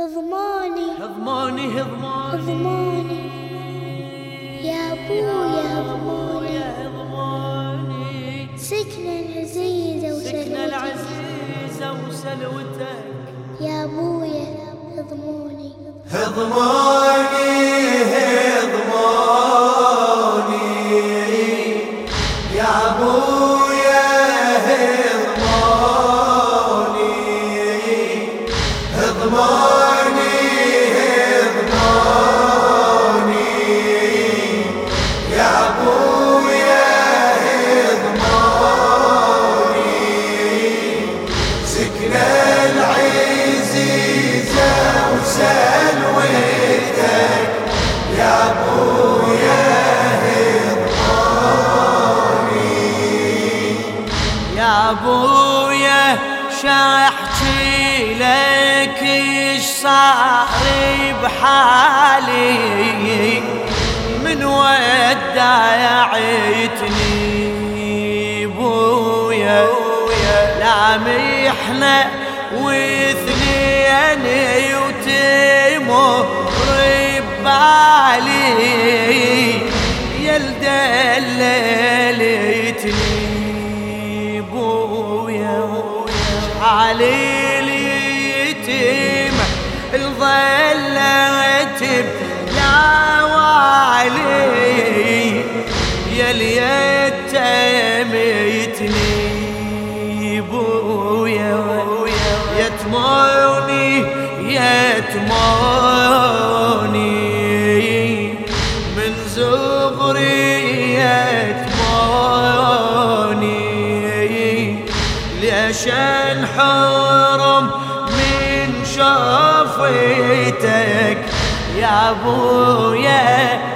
هضماني. هضماني هضماني. هضماني. يا أبويا هضماني. هضماني. سكنة العزيزة وسلوتك. العزيزة وسلوتك. يا أبويا هضموني هضماني. هضماني. أبويا شاحكي لك إيش صار بحالي. من ودعيتني بويا لا محنة واثنين وتمر ببالي. يلدللتني علي انحرم من شافيتك يا أبويا.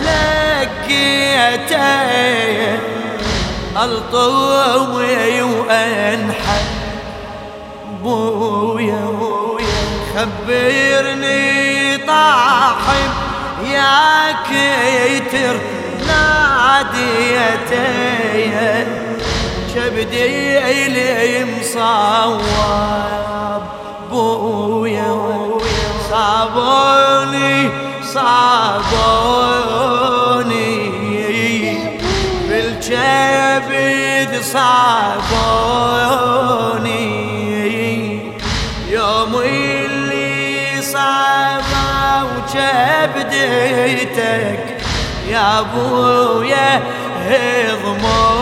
تلقيته الطوي وانحى بويا خبرني طاحب. يا كيتر ناديتي. كبدي إلي مصوب. بويا صابوني صابوني. بالكبد صابوني. يوم اللي صابا وكبديتك يا أبويا هضموني.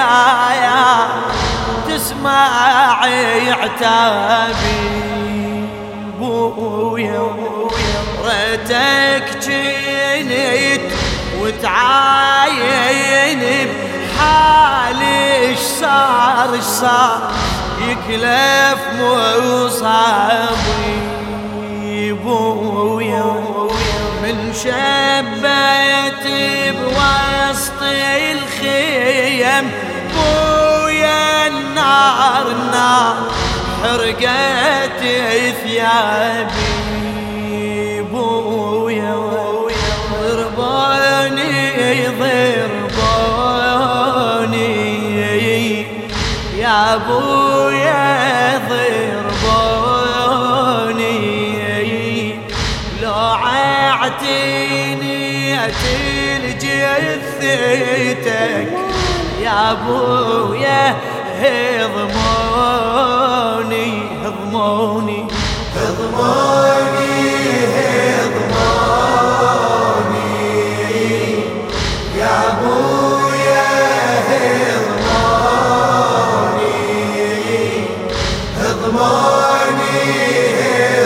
الجاية تسمع عتابي بويا ريتك جنيت وتعاين بحالي اش صار اش صار؟ يكلف مصابي. بويا من شبيت حرقت ثيابي. بويا ضربوني ضربوني يا ابويا ضربوني لو ععتيني اتل جثتك. يا ابويا هضموني. هضموني. هضموني هضموني. يا أبويا هضموني. هضموني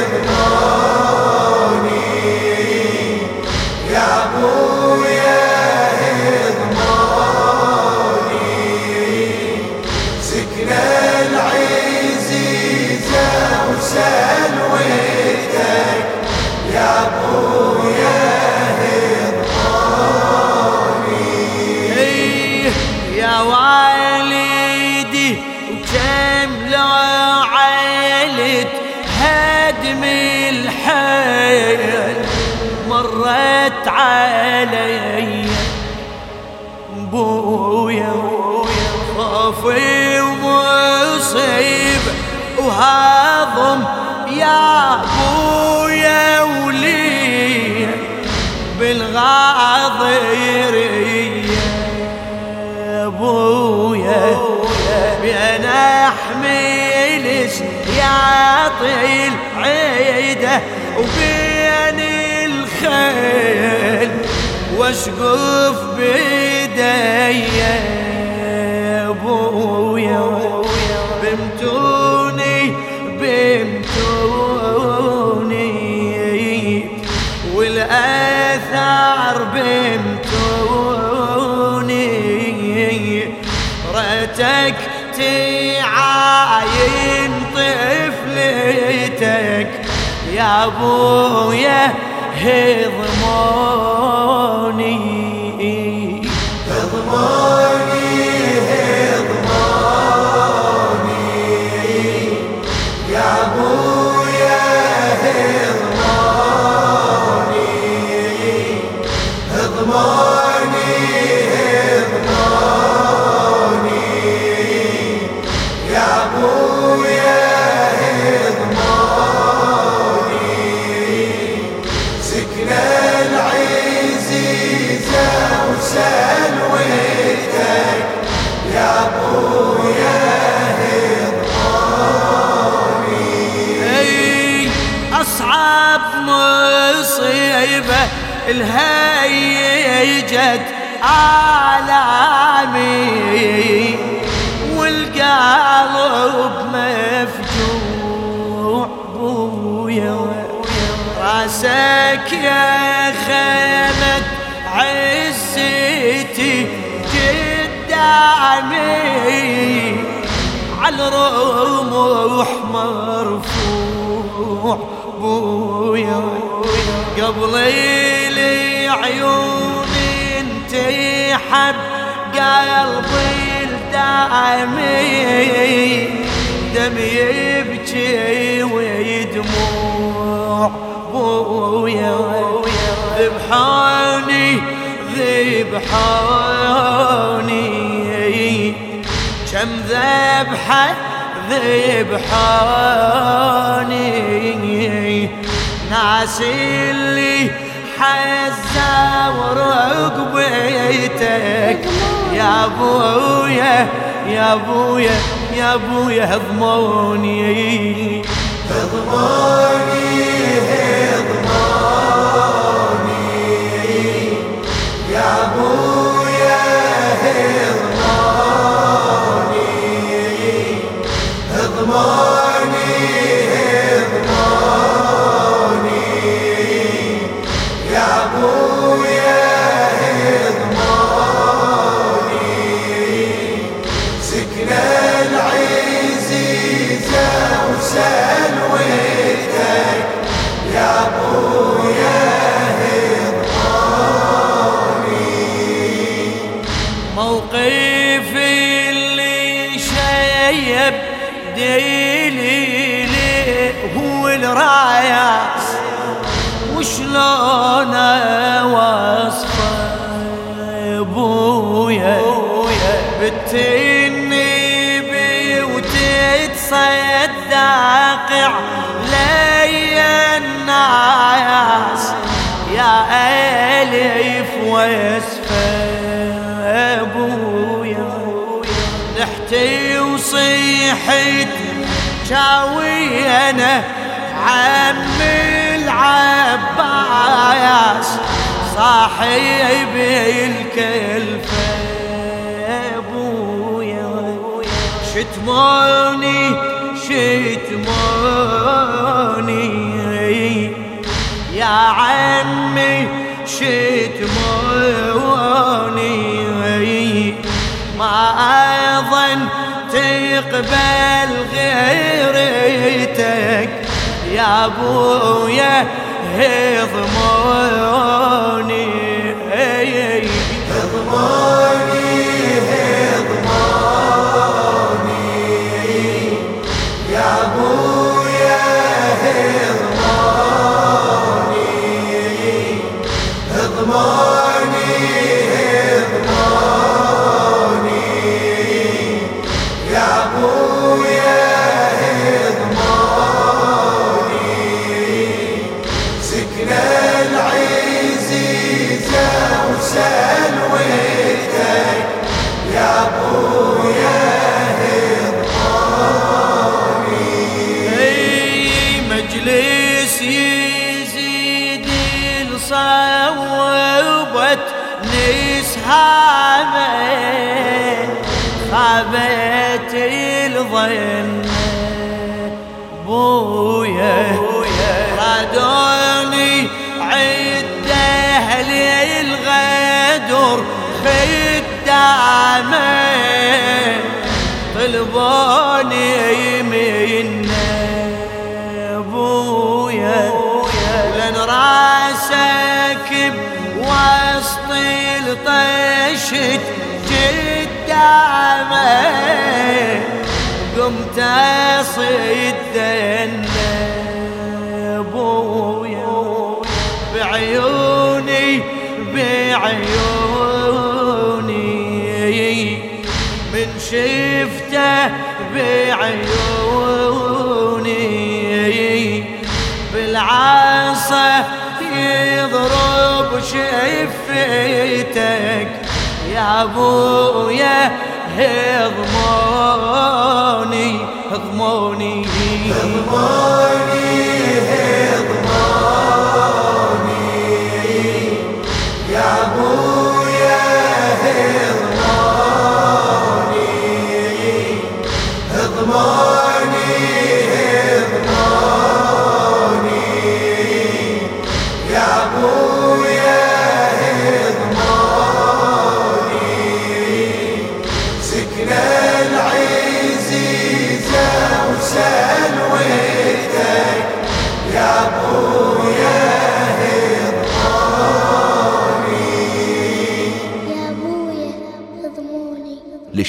هضموني. يا أبويا مرت علي. بويا خوفي ومصيب. وهضم يا بويا ولي. بالغاضرية يا بويا بين أحمل يعطي العيده وبين الخيل واشقف بيدي يا بويا بمتوني بمتوني. والآثار بمتوني. ريتك تعاين طفلتك. يا أبويا هضموني مصيبة الهيجت عالمي والقلب مفجوع بويا راسك يا خيمة عزتي قدامي. على الرمح مرفوع بويا قبل لي عيوني انت حب قلبي الدامي دم يبكي ويدموع. بويا. ذبحوني ذبحوني. كم ذبحة ذبحوني. ناس اللي حزة ورقبيتك يا أبويا يا أبويا يا أبويا هضموني هضموني perder. شاوينا عم العباس صاحب الكلفة أبويا. شتموني شتموني يا عمي شتموني تقبل غيرتك. يا أبويا هضموني وسلوتك يا ابويا مجلس يزيد الصوبت نسهامه خابت الظن. بويا رادوني عده طلبوني منا أبويا. لن رأسك بوسط الطشت قدامه قمت أصيد شفتك يا أبويا هضموني هضموني هضموني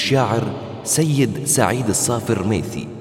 للشاعر سيد سعيد الصافر ميثي.